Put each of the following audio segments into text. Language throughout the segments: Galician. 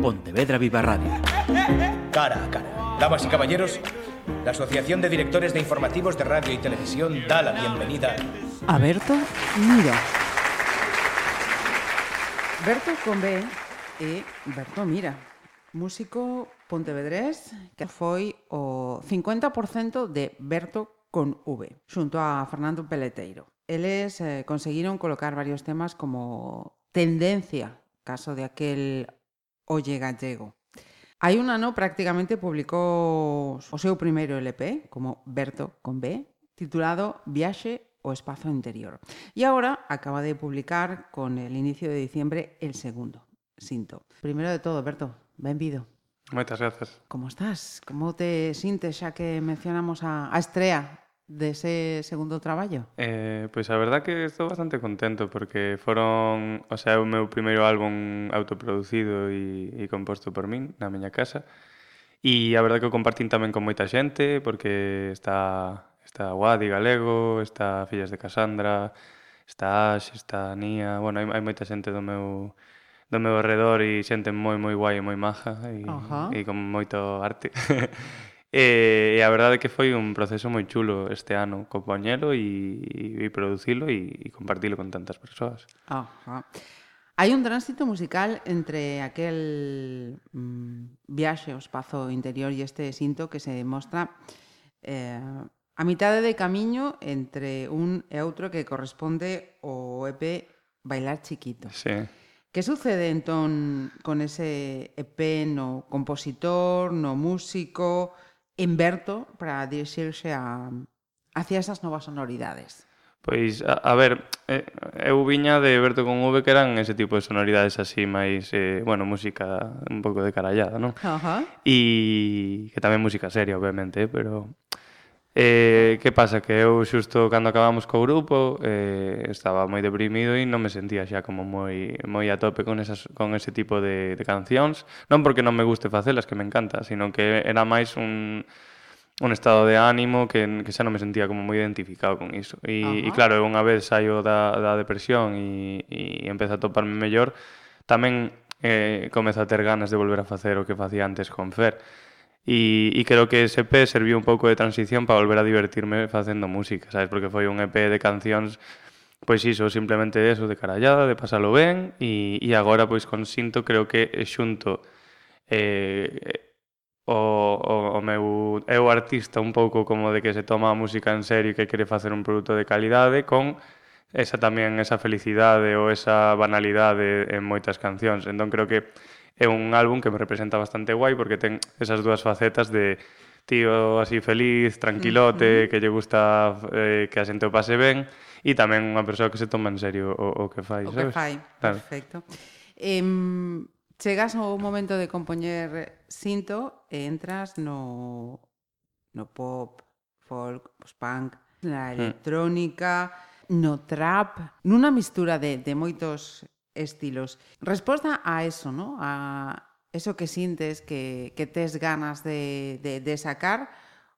Pontevedra Viva Radio. Cara a cara. Damas y caballeros, la Asociación de Directores de Informativos de Radio y Televisión da la bienvenida. A Berto Mira. Berto con B e Berto Mira, músico pontevedrés que foi o 50% de Berto con V, xunto a Fernando Peleteiro. Eles eh, conseguiron colocar varios temas como Tendencia, caso de aquel Olle Gallego. Hai un ano prácticamente publicou o seu primeiro LP, como Berto con B, titulado Viaxe o espazo interior. E agora acaba de publicar con el inicio de diciembre el segundo, Sinto. Primeiro de todo, Berto, benvido. Moitas gracias. Como estás? Como te sintes xa que mencionamos a, a estrea dese ese segundo traballo? Eh, pois a verdad que estou bastante contento porque foron, o sea, o meu primeiro álbum autoproducido e, e composto por min na miña casa. E a verdad que o compartín tamén con moita xente porque está está Wadi Galego, está Fillas de Casandra, está Ash, está Nia, bueno, hai, hai moita xente do meu do meu alrededor e xente moi moi guai e moi maja e, Ajá. e con moito arte. Eh, e, e a verdade é que foi un proceso moi chulo este ano compoñelo e, e producilo e, e compartilo con tantas persoas. Ajá. Hai un tránsito musical entre aquel mm, viaxe ao espazo interior e este sinto que se demostra eh, a mitade de camiño entre un e outro que corresponde ao EP Bailar Chiquito. Sí. Que sucede entón con ese EP no compositor, no músico, inverto para dirixirse a, hacia esas novas sonoridades? Pois, a, a ver, eh, eu viña de Berto con V que eran ese tipo de sonoridades así máis, eh, bueno, música un pouco de carallada, non? Uh -huh. E que tamén música seria, obviamente, eh, pero Eh, que pasa? Que eu xusto cando acabamos co grupo eh, estaba moi deprimido e non me sentía xa como moi moi a tope con esas con ese tipo de, de cancións non porque non me guste facelas, que me encanta sino que era máis un, un estado de ánimo que, que xa non me sentía como moi identificado con iso e, uh -huh. e claro, unha vez saio da, da depresión e, e empezo a toparme mellor tamén eh, comezo a ter ganas de volver a facer o que facía antes con Fer E, e creo que ese EP serviu un pouco de transición para volver a divertirme facendo música, sabes? Porque foi un EP de cancións pois iso, simplemente eso, de carallada, de pasalo ben, e, e agora, pois, con Sinto, creo que xunto eh, o, o, o meu eu artista un pouco como de que se toma a música en serio e que quere facer un produto de calidade con esa tamén esa felicidade ou esa banalidade en moitas cancións. Entón creo que é un álbum que me representa bastante guai porque ten esas dúas facetas de tío así feliz, tranquilote, mm -hmm. que lle gusta eh, que a xente o pase ben e tamén unha persoa que se toma en serio o, o que fai, o sabes? O que fai, claro. perfecto. Eh, chegas ao momento de compoñer cinto e entras no, no pop, folk, post-punk, na mm. electrónica, mm. no trap, nunha mistura de, de moitos estilos. Resposta a eso, ¿no? A eso que sintes que, que tes ganas de, de, de sacar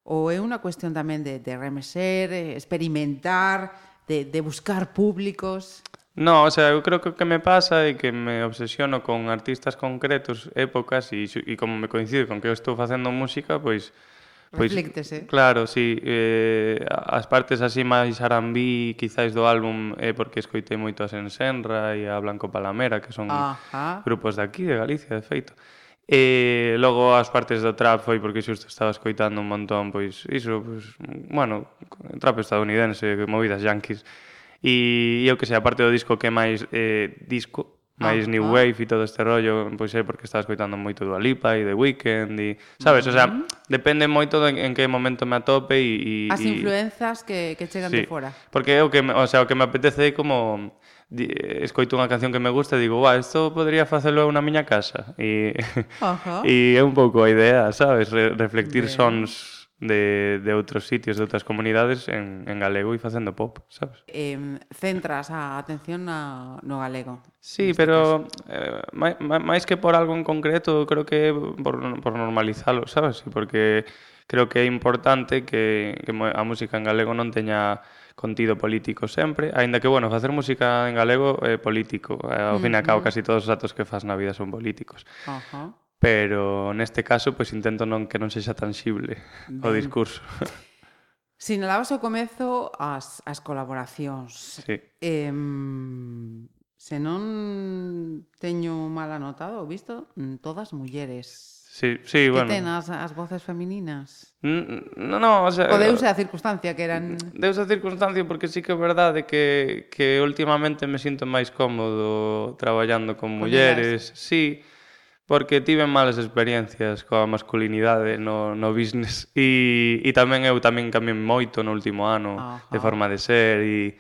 ou é unha cuestión tamén de, de remexer, eh, experimentar, de, de buscar públicos? No, o sea, eu creo que o que me pasa é que me obsesiono con artistas concretos, épocas, e, e como me coincide con que eu estou facendo música, pois pues, Pois, Reflíctese. Claro, sí. Eh, as partes así máis arambí, quizáis do álbum, é eh, porque escoitei moito a Sensenra e a Blanco Palamera, que son Ajá. grupos de aquí, de Galicia, de feito. E logo as partes do trap foi porque xusto estaba escoitando un montón, pois iso, pois, bueno, trap estadounidense, movidas yanquis. E, e eu que sei, a parte do disco que é máis eh, disco, máis ah, new ah. ah. wave e todo este rollo, pois é porque estaba escoitando moito Dua Lipa e The Weeknd e, sabes, uh -huh. o sea, mm-hmm. depende moito de en que momento me atope e, e as influenzas que que chegan sí, de fora. Porque é o que, o sea, o que me apetece é como escoito unha canción que me gusta e digo, "Guau, isto podría facelo eu na miña casa." E uh -huh. e é un pouco a idea, sabes, Re reflectir Bien. sons de, de outros sitios, de outras comunidades en, en galego e facendo pop, sabes? Eh, centras a atención na, no galego. Sí, pero eh, máis, máis que por algo en concreto, creo que por, por normalizalo, sabes? Porque creo que é importante que, que a música en galego non teña contido político sempre, aínda que, bueno, facer música en galego é político. Eh, ao fin e ao cabo, casi todos os atos que fas na vida son políticos. Uh -huh pero neste caso pois intento non que non sexa tangible ben. o discurso. Sinalabas ao comezo as, as colaboracións. Sí. Eh, se non teño mal anotado, visto, mm, todas mulleres. Sí, sí, que bueno. ten as, as voces femininas? Mm, no, no, o sea... O deuse a circunstancia que eran... Deuse a circunstancia porque sí que é verdade que, que últimamente me sinto máis cómodo traballando con mulleres. Sí, porque tive malas experiencias coa masculinidade no, no business e, e tamén eu tamén cambiei moito no último ano Ajá. de forma de ser e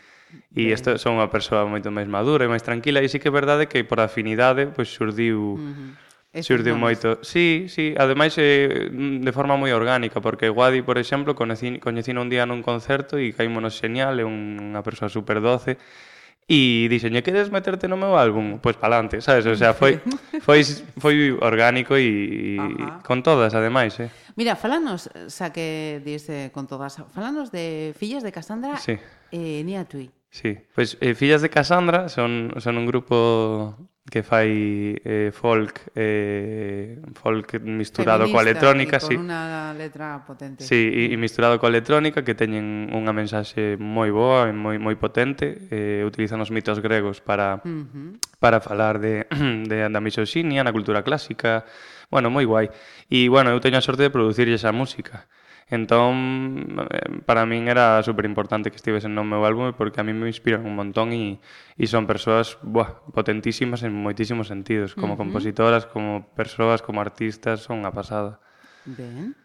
E isto son unha persoa moito máis madura e máis tranquila e sí que é verdade que por afinidade pois xurdiu uh -huh. Xurdiu moito. Sí, sí, ademais eh, de forma moi orgánica, porque Guadi, por exemplo, coñecín un día nun concerto e caímonos xeñal, é unha persoa super doce, E dixenlle, queres meterte no meu álbum? Pois palante, sabes? O sea, foi foi foi orgánico e con todas, ademais, eh. Mira, falanos, xa que dice con todas, falanos de Fillas de Cassandra sí. e eh, Nia Tui. Sí, pois pues, eh, Fillas de Cassandra son, son un grupo que fai eh, folk eh, folk misturado Feminista, coa electrónica, con sí. unha letra potente. Sí, e, e misturado coa electrónica que teñen unha mensaxe moi boa e moi moi potente, eh, utilizan os mitos gregos para uh -huh. para falar de de da misoxinia na cultura clásica. Bueno, moi guai. E bueno, eu teño a sorte de producirlle esa música. Entón, eh, para min era super importante que estivesen no meu álbum porque a mí me inspiran un montón e, e son persoas buah, potentísimas en moitísimos sentidos, como uh -huh. compositoras, como persoas, como artistas, son a pasada. Ben.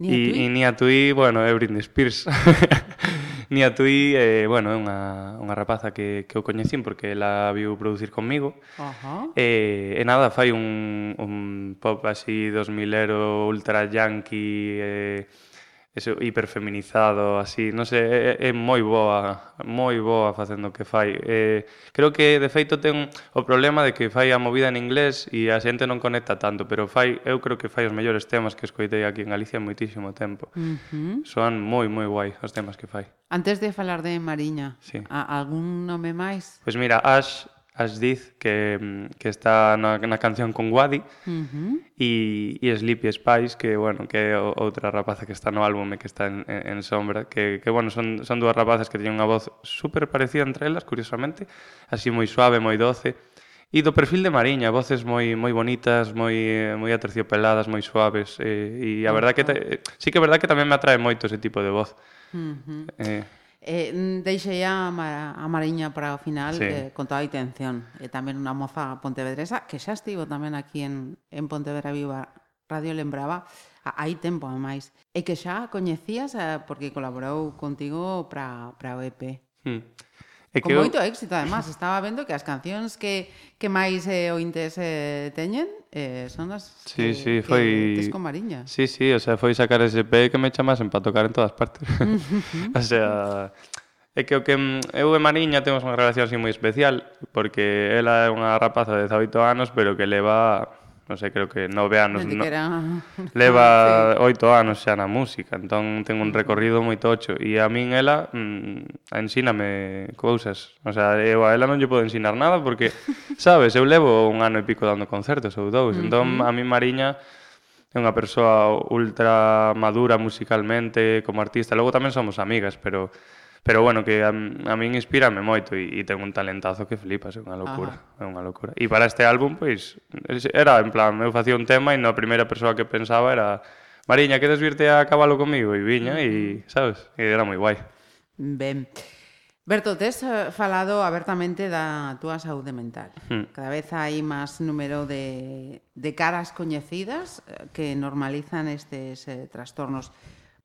E Nia Tui, bueno, é Britney Spears. Nia Tui, eh, bueno, é unha, unha rapaza que, que eu coñecín porque ela viu producir conmigo. Uh -huh. eh, e nada, fai un, un pop así 2000 ero ultra yankee, eh, ese hiperfeminizado así, non sei, é, é moi boa, moi boa facendo o que fai. Eh, creo que de feito ten o problema de que fai a movida en inglés e a xente non conecta tanto, pero fai, eu creo que fai os mellores temas que escoitei aquí en Galicia en moitísimo tempo. Uh -huh. Son moi moi guai os temas que fai. Antes de falar de Mariña, sí. a, algún nome máis? Pois pues mira, Ash Asdiz que, que está na, na canción con Wadi uh -huh. e, e Sleepy Spice que, bueno, que é outra rapaza que está no álbum e que está en, en, sombra que, que bueno, son, son dúas rapazas que teñen unha voz super parecida entre elas, curiosamente así moi suave, moi doce E do perfil de Mariña, voces moi moi bonitas, moi moi aterciopeladas, moi suaves, eh, e a verdad que te, sí que é verdad que tamén me atrae moito ese tipo de voz. Uh -huh. eh, Eh, mm, deixei a, Mar, a Mariña para o final sí. eh, con toda a intención. E tamén unha moza pontevedresa que xa estivo tamén aquí en, en Pontevedra Viva Radio Lembraba hai tempo a máis. E que xa coñecías eh, porque colaborou contigo para o EP. Hmm. É que Con moito éxito, además. Estaba vendo que as cancións que, que máis eh, ointes eh, teñen eh, son as sí, que, sí, foi... que tes con Mariña. Sí, sí, o sea, foi sacar ese EP que me chamasen para tocar en todas partes. o sea, é que o que eu e Mariña temos unha relación así moi especial, porque ela é unha rapaza de 18 anos, pero que leva non sei, creo que nove anos no, era... leva sí. oito anos xa na música entón ten un recorrido moito ocho e a min ela mm, ensíname cousas o sea, eu a ela non lle podo ensinar nada porque sabes, eu levo un ano e pico dando concertos ou dous, entón a min Mariña é unha persoa ultra madura musicalmente como artista, logo tamén somos amigas pero Pero bueno, que a, a min inspírame moito e, e ten un talentazo que flipas, é unha locura, Ajá. é unha locura. E para este álbum, pois, era en plan, eu facía un tema e na primeira persoa que pensaba era Mariña, queres virte a cabalo comigo? E viña, e, mm. sabes, e era moi guai. Ben. Berto, tes eh, falado abertamente da túa saúde mental. Hmm. Cada vez hai máis número de, de caras coñecidas eh, que normalizan estes eh, trastornos.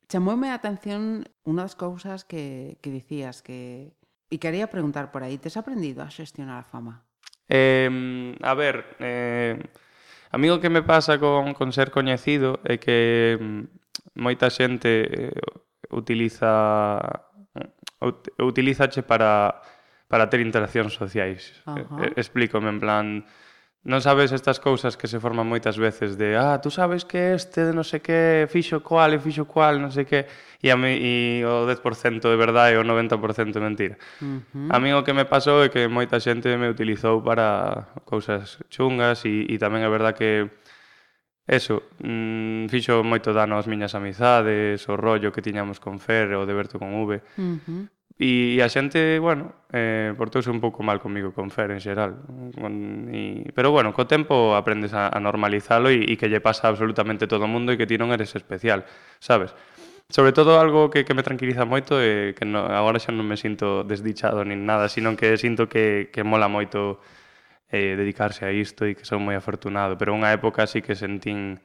Chamoume a atención unha das cousas que, que dicías que... E quería preguntar por aí, tes aprendido a xestionar a fama? Eh, a ver, eh, a mí o que me pasa con, con ser coñecido é que mm, moita xente eh, utiliza utilizache para para ter interaccións sociais. Uh -huh. Explícome en plan Non sabes estas cousas que se forman moitas veces de ah, tú sabes que este de non sei que fixo cual e fixo cual, non sei que e, a mí, e o 10% de verdade e o 90% de mentira. Uh -huh. A mí o que me pasou é que moita xente me utilizou para cousas chungas e, e tamén é verdad que eso, mm, fixo moito dano ás miñas amizades, o rollo que tiñamos con Fer, o de Berto con V. Uh -huh. E, e a xente, bueno, eh, portouse un pouco mal comigo con Fer en xeral. Con, e, pero bueno, co tempo aprendes a, a normalizalo e, e que lle pasa absolutamente todo o mundo e que ti non eres especial, sabes? Sobre todo algo que, que me tranquiliza moito é que no, agora xa non me sinto desdichado nin nada, sino que sinto que, que mola moito eh, dedicarse a isto e que son moi afortunado. Pero unha época sí que sentín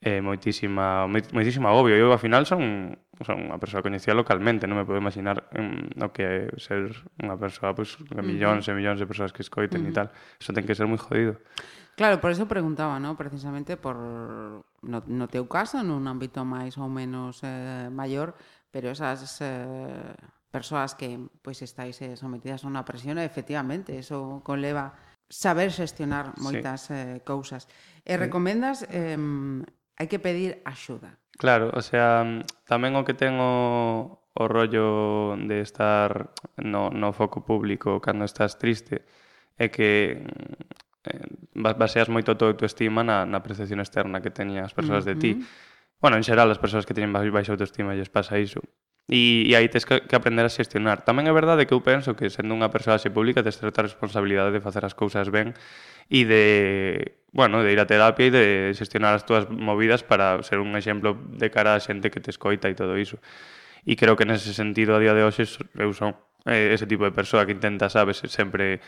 eh, moitísima, moitísimo obvio. Eu, ao final, son, son unha persoa coñecida localmente, non me podo imaginar um, no que ser unha persoa, pois, pues, millóns uh -huh. e millóns de persoas que escoiten uh -huh. e tal. Eso ten que ser moi jodido. Claro, por eso preguntaba, ¿no? precisamente por no, no teu caso, nun ámbito máis ou menos eh, maior, pero esas eh, persoas que pois estáis eh, sometidas a unha presión, efectivamente, eso conleva saber xestionar moitas sí. eh, cousas. E recomendas eh, hai que pedir axuda. Claro, o sea, tamén o que ten o, o rollo de estar no, no foco público cando estás triste é que eh, baseas moito a tua autoestima na, na percepción externa que teñen as persoas uh -huh. de ti. Bueno, en xeral, as persoas que teñen baixa autoestima lles pasa iso. E, e aí tens que que aprender a xestionar. Tamén é verdade que eu penso que sendo unha persoa personaxe pública tes certa responsabilidade de facer as cousas ben e de, bueno, de ir a terapia e de xestionar as túas movidas para ser un exemplo de cara a xente que te escoita e todo iso. E creo que nese sentido a día de hoxe eu son eh, ese tipo de persoa que intenta, sabes, sempre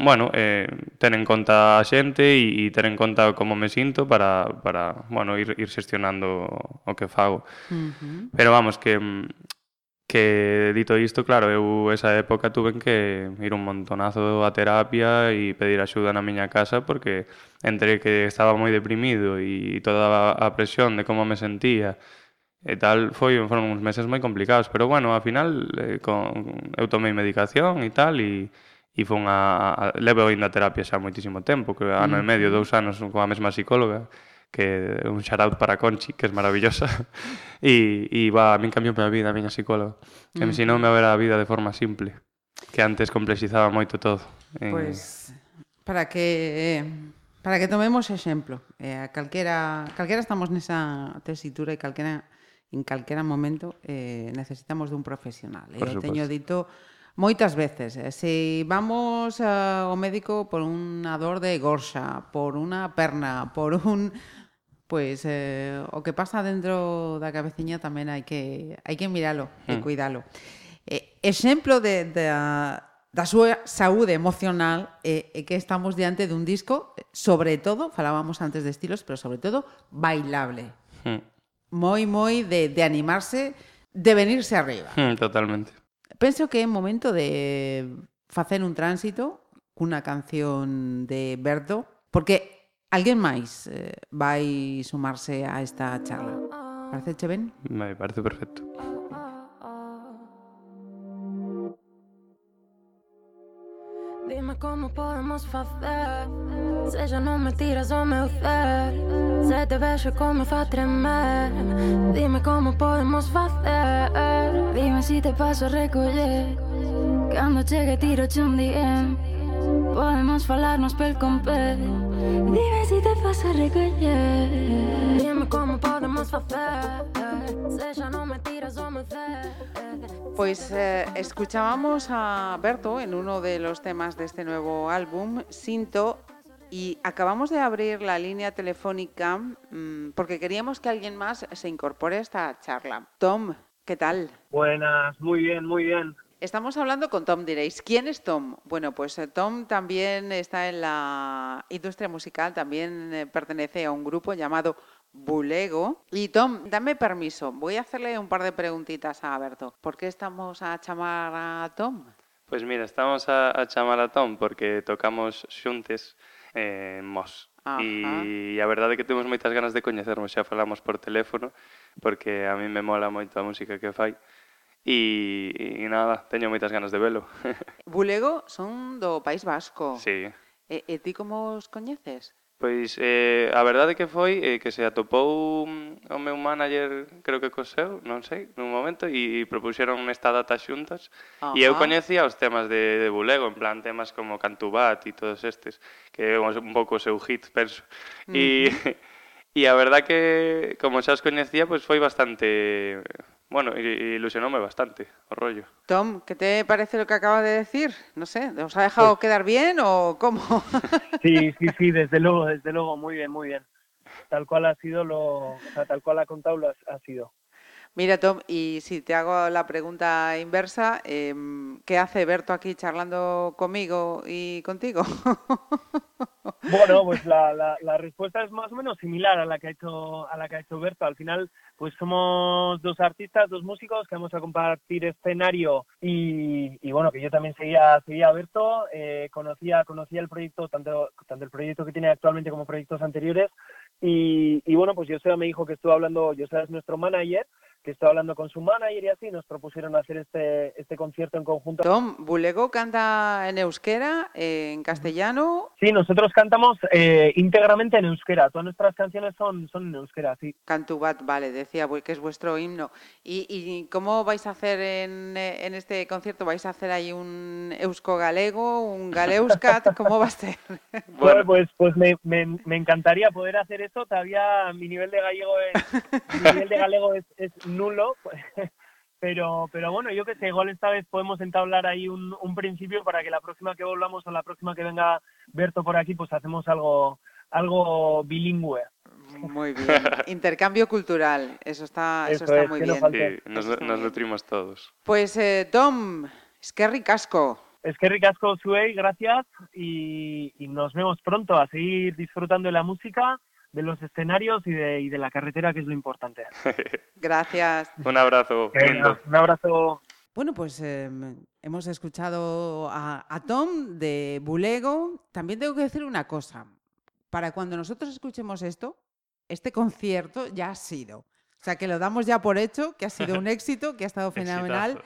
bueno, eh, ten en conta a xente e, e ter en conta como me sinto para, para bueno, ir, ir xestionando o que fago. Uh -huh. Pero vamos, que que dito isto, claro, eu esa época tuve que ir un montonazo a terapia e pedir axuda na miña casa porque entre que estaba moi deprimido e toda a presión de como me sentía e tal, foi foron uns meses moi complicados, pero bueno, ao final eh, con, eu tomei medicación e tal e e fun a, a levo ainda a terapia xa moitísimo tempo, que ano mm. e medio, dous anos coa mesma psicóloga, que un shoutout para Conchi, que é maravillosa, e, e va, a min cambiou a vida a miña psicóloga, que me mm. ensinou-me a ver a vida de forma simple, que antes complexizaba moito todo. Pois, pues, para que eh, para que tomemos exemplo, eh, calquera, calquera estamos nesa tesitura e calquera en calquera momento eh, necesitamos dun profesional. Eh, eu teño dito Moitas veces, eh? se vamos uh, ao médico por unha dor de gorxa, por unha perna, por un pois eh, o que pasa dentro da cabeciña tamén hai que hai que miralo hmm. e cuidalo. Eh, exemplo de, de da súa saúde emocional é, eh, que estamos diante dun disco, sobre todo, falábamos antes de estilos, pero sobre todo bailable. Hmm. Moi moi de de animarse, de venirse arriba. Hmm, totalmente. Penso que é momento de facer un tránsito cunha canción de Berto, porque alguén máis eh, vai sumarse a esta charla. Parece che ben? Me parece perfecto. dime cómo podemos facer? Se xa non me tiras ao meu ver Se te vejo como fa tremer. Dime como podemos facer. Dime se si te paso a recolher Cando chegue tiro un DM Podemos falarnos pel con pel Dime se si te passo a recoller. Dime como podemos facer. Se xa non me tiras ao meu ver Pois eh, escuchábamos a Berto en uno de los temas de este nuevo álbum, Sinto, y acabamos de abrir la línea telefónica mmm, porque queríamos que alguien más se incorpore a esta charla. Tom, ¿qué tal? Buenas, muy bien, muy bien. Estamos hablando con Tom, diréis. ¿Quién es Tom? Bueno, pues eh, Tom también está en la industria musical, también eh, pertenece a un grupo llamado Bulego. Y Tom, dame permiso, voy a hacerle un par de preguntitas a Alberto. ¿Por qué estamos a chamar a Tom? Pues mira, estamos a, a chamar a Tom porque tocamos xuntes eh, en eh, Mos. Ajá. E a verdade é que temos moitas ganas de coñecernos, xa falamos por teléfono, porque a mí me mola moito a música que fai. E, e nada, teño moitas ganas de velo. Bulego son do País Vasco. Sí. E, e ti como os coñeces? Pois eh, a verdade que foi eh, que se atopou o meu manager, creo que co seu, non sei, nun momento, e, e propuxeron esta data xuntas. Ajá. E eu coñecía os temas de, de Bulego, en plan temas como Cantubat e todos estes, que é un pouco o seu hit, penso. Mm. E, e a verdade que, como xa os coñecía, pois foi bastante Bueno, ilusionóme bastante rollo. Tom, ¿qué te parece lo que acaba de decir? No sé, ¿os ha dejado pues... quedar bien o cómo? Sí, sí, sí, desde luego, desde luego, muy bien, muy bien. Tal cual ha sido lo, o sea, tal cual ha contado lo ha, ha sido. Mira, Tom, y si te hago la pregunta inversa, eh, ¿qué hace Berto aquí charlando conmigo y contigo? Bueno, pues la, la, la, respuesta es más o menos similar a la que ha hecho a la que ha hecho Berto. Al final, pues somos dos artistas, dos músicos que vamos a compartir escenario y, y bueno, que yo también seguía, seguía a Berto, eh, conocía, conocía el proyecto, tanto, tanto el proyecto que tiene actualmente como proyectos anteriores. Y, y bueno, pues Joseba me dijo que estuvo hablando, Joseba es nuestro manager, que estaba hablando con su manager y así, nos propusieron hacer este, este concierto en conjunto. Tom, ¿Bulego canta en euskera, eh, en castellano? Sí, nosotros cantamos eh, íntegramente en euskera, todas nuestras canciones son, son en euskera, sí. Cantubat, vale, decía que es vuestro himno. ¿Y, y cómo vais a hacer en, en, este concierto? ¿Vais a hacer ahí un eusko galego, un galeuscat? ¿Cómo va a ser? bueno, pues, pues me, me, me, encantaría poder hacer eso, todavía mi nivel de gallego es, mi nivel de galego es, es nulo, pero, pero bueno, yo que sé, igual esta vez podemos entablar ahí un, un, principio para que la próxima que volvamos o la próxima que venga Berto por aquí, pues hacemos algo, algo bilingüe. Muy bien. Intercambio cultural, eso está, eso, eso está es, muy bien. Sí, nos, nos nutrimos todos. Pues eh, Tom, es que ricasco. Es que ricasco, Suey, gracias y, y nos vemos pronto a seguir disfrutando de la música de los escenarios y de, y de la carretera, que es lo importante. Gracias. un abrazo. Un abrazo. Bueno, pues eh, hemos escuchado a, a, Tom de Bulego. También tengo que decir una cosa. Para cuando nosotros escuchemos esto, este concierto ya ha sido. O sea, que lo damos ya por hecho, que ha sido un éxito, que ha estado fenomenal.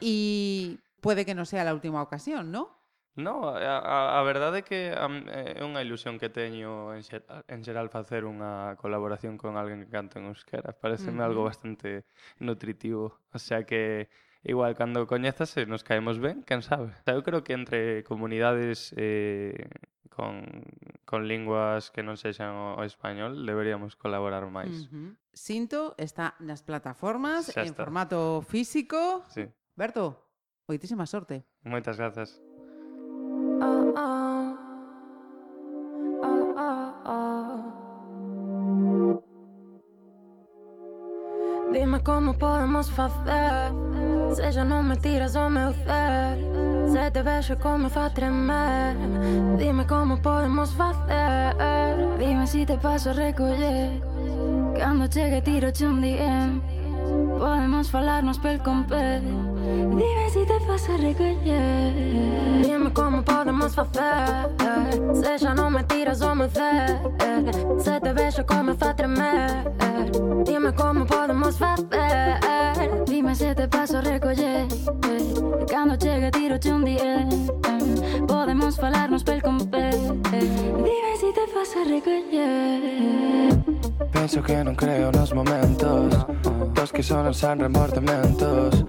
y puede que no sea la última ocasión, ¿no? No, a, a verdade é que é unha ilusión que teño en, xer, en xeral facer unha colaboración con alguén que canta en euskera. Pareceme mm -hmm. algo bastante nutritivo. O sea que igual cando coñezas eh, nos caemos ben, quen sabe. O sea, eu creo que entre comunidades eh, con, con linguas que non sexan o, o español deberíamos colaborar máis. Mm -hmm. Sinto está nas plataformas, en formato físico. Sí. Berto, moitísima sorte. Moitas grazas. Oh, oh, oh, Dime como podemos facer. Se xa non me tiras o meu cer Se te vexo como fa tremer. Dime como podemos facer. Dime si te paso a recoller Cando chegue tiro un DM Podemos falarnos pel con pel Dime se te passo a recolher Dime como podemos fazer Se já não me tiras o meu ser Se te vejo como fa tremer. Dime como podemos fazer Dime se te passo a recolher Cando chegue tiro-te un día. Podemos falarnos pel con pel Dime se te passo a recolher Penso que non creo nos momentos. Dos que son sen remordementos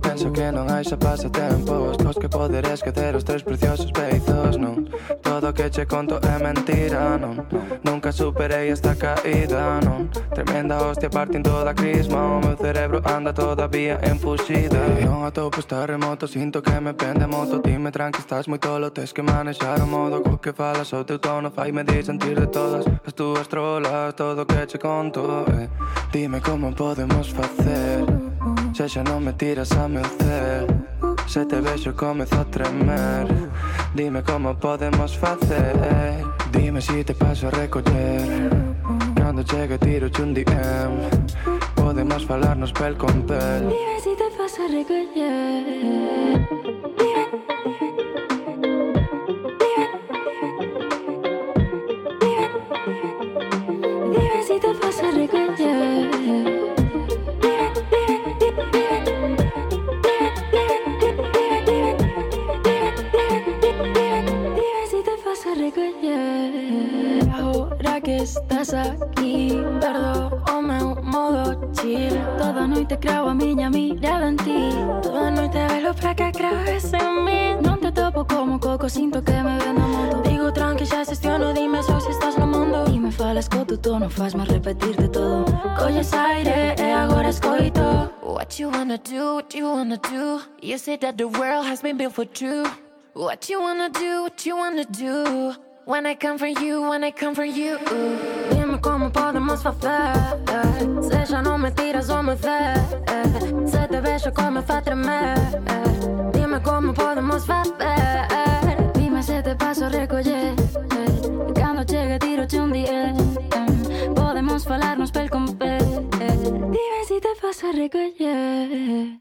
Penso que non hai xa pasatempos Cos que poder esquecer os tres preciosos beizos Non, todo que che conto é mentira Non, nunca superei esta caída Non, tremenda hostia partindo da crisma. O cerebro anda todavía enfucida Io a topo está remoto, sinto que me pende moto. Dime tranqui, stas molto lo que manexar o modo. Quel que falas, sotto il tono, faime di de todas. As túas trolas, todo que che conto eh. Dime como podemos facer Se xa non me tiras a meu cel Se te vexo comezo a tremer. Dime como podemos facer Dime si te paso a recoller Cando chego tiro un DM podem esfalar-nos pèl com si te Dime si te pasa recollir. Dime. Ahora que estás aquí. Creo a miña mirada en ti. Toda noite velo pra que crees en mí. Non te topo como coco, sinto que me ven a moto Digo tranqui, xa xestiono, dime só se estás no mundo. E me falas co tu tono, fasme repetirte todo. Colles aire e agora escoito. What you wanna do, what you wanna do You say that the world has been built for two. What you wanna do, what you wanna do When I come for you, when I come for you Dime como podemos fazer. Seja não mentiras ou me dê. Se te vejo como faz tremer. Dime como podemos fazer. Dime se te passo a recolher. E chegue tiro-te um dia. Podemos falarnos pel com pel Dime se te passo a recolher.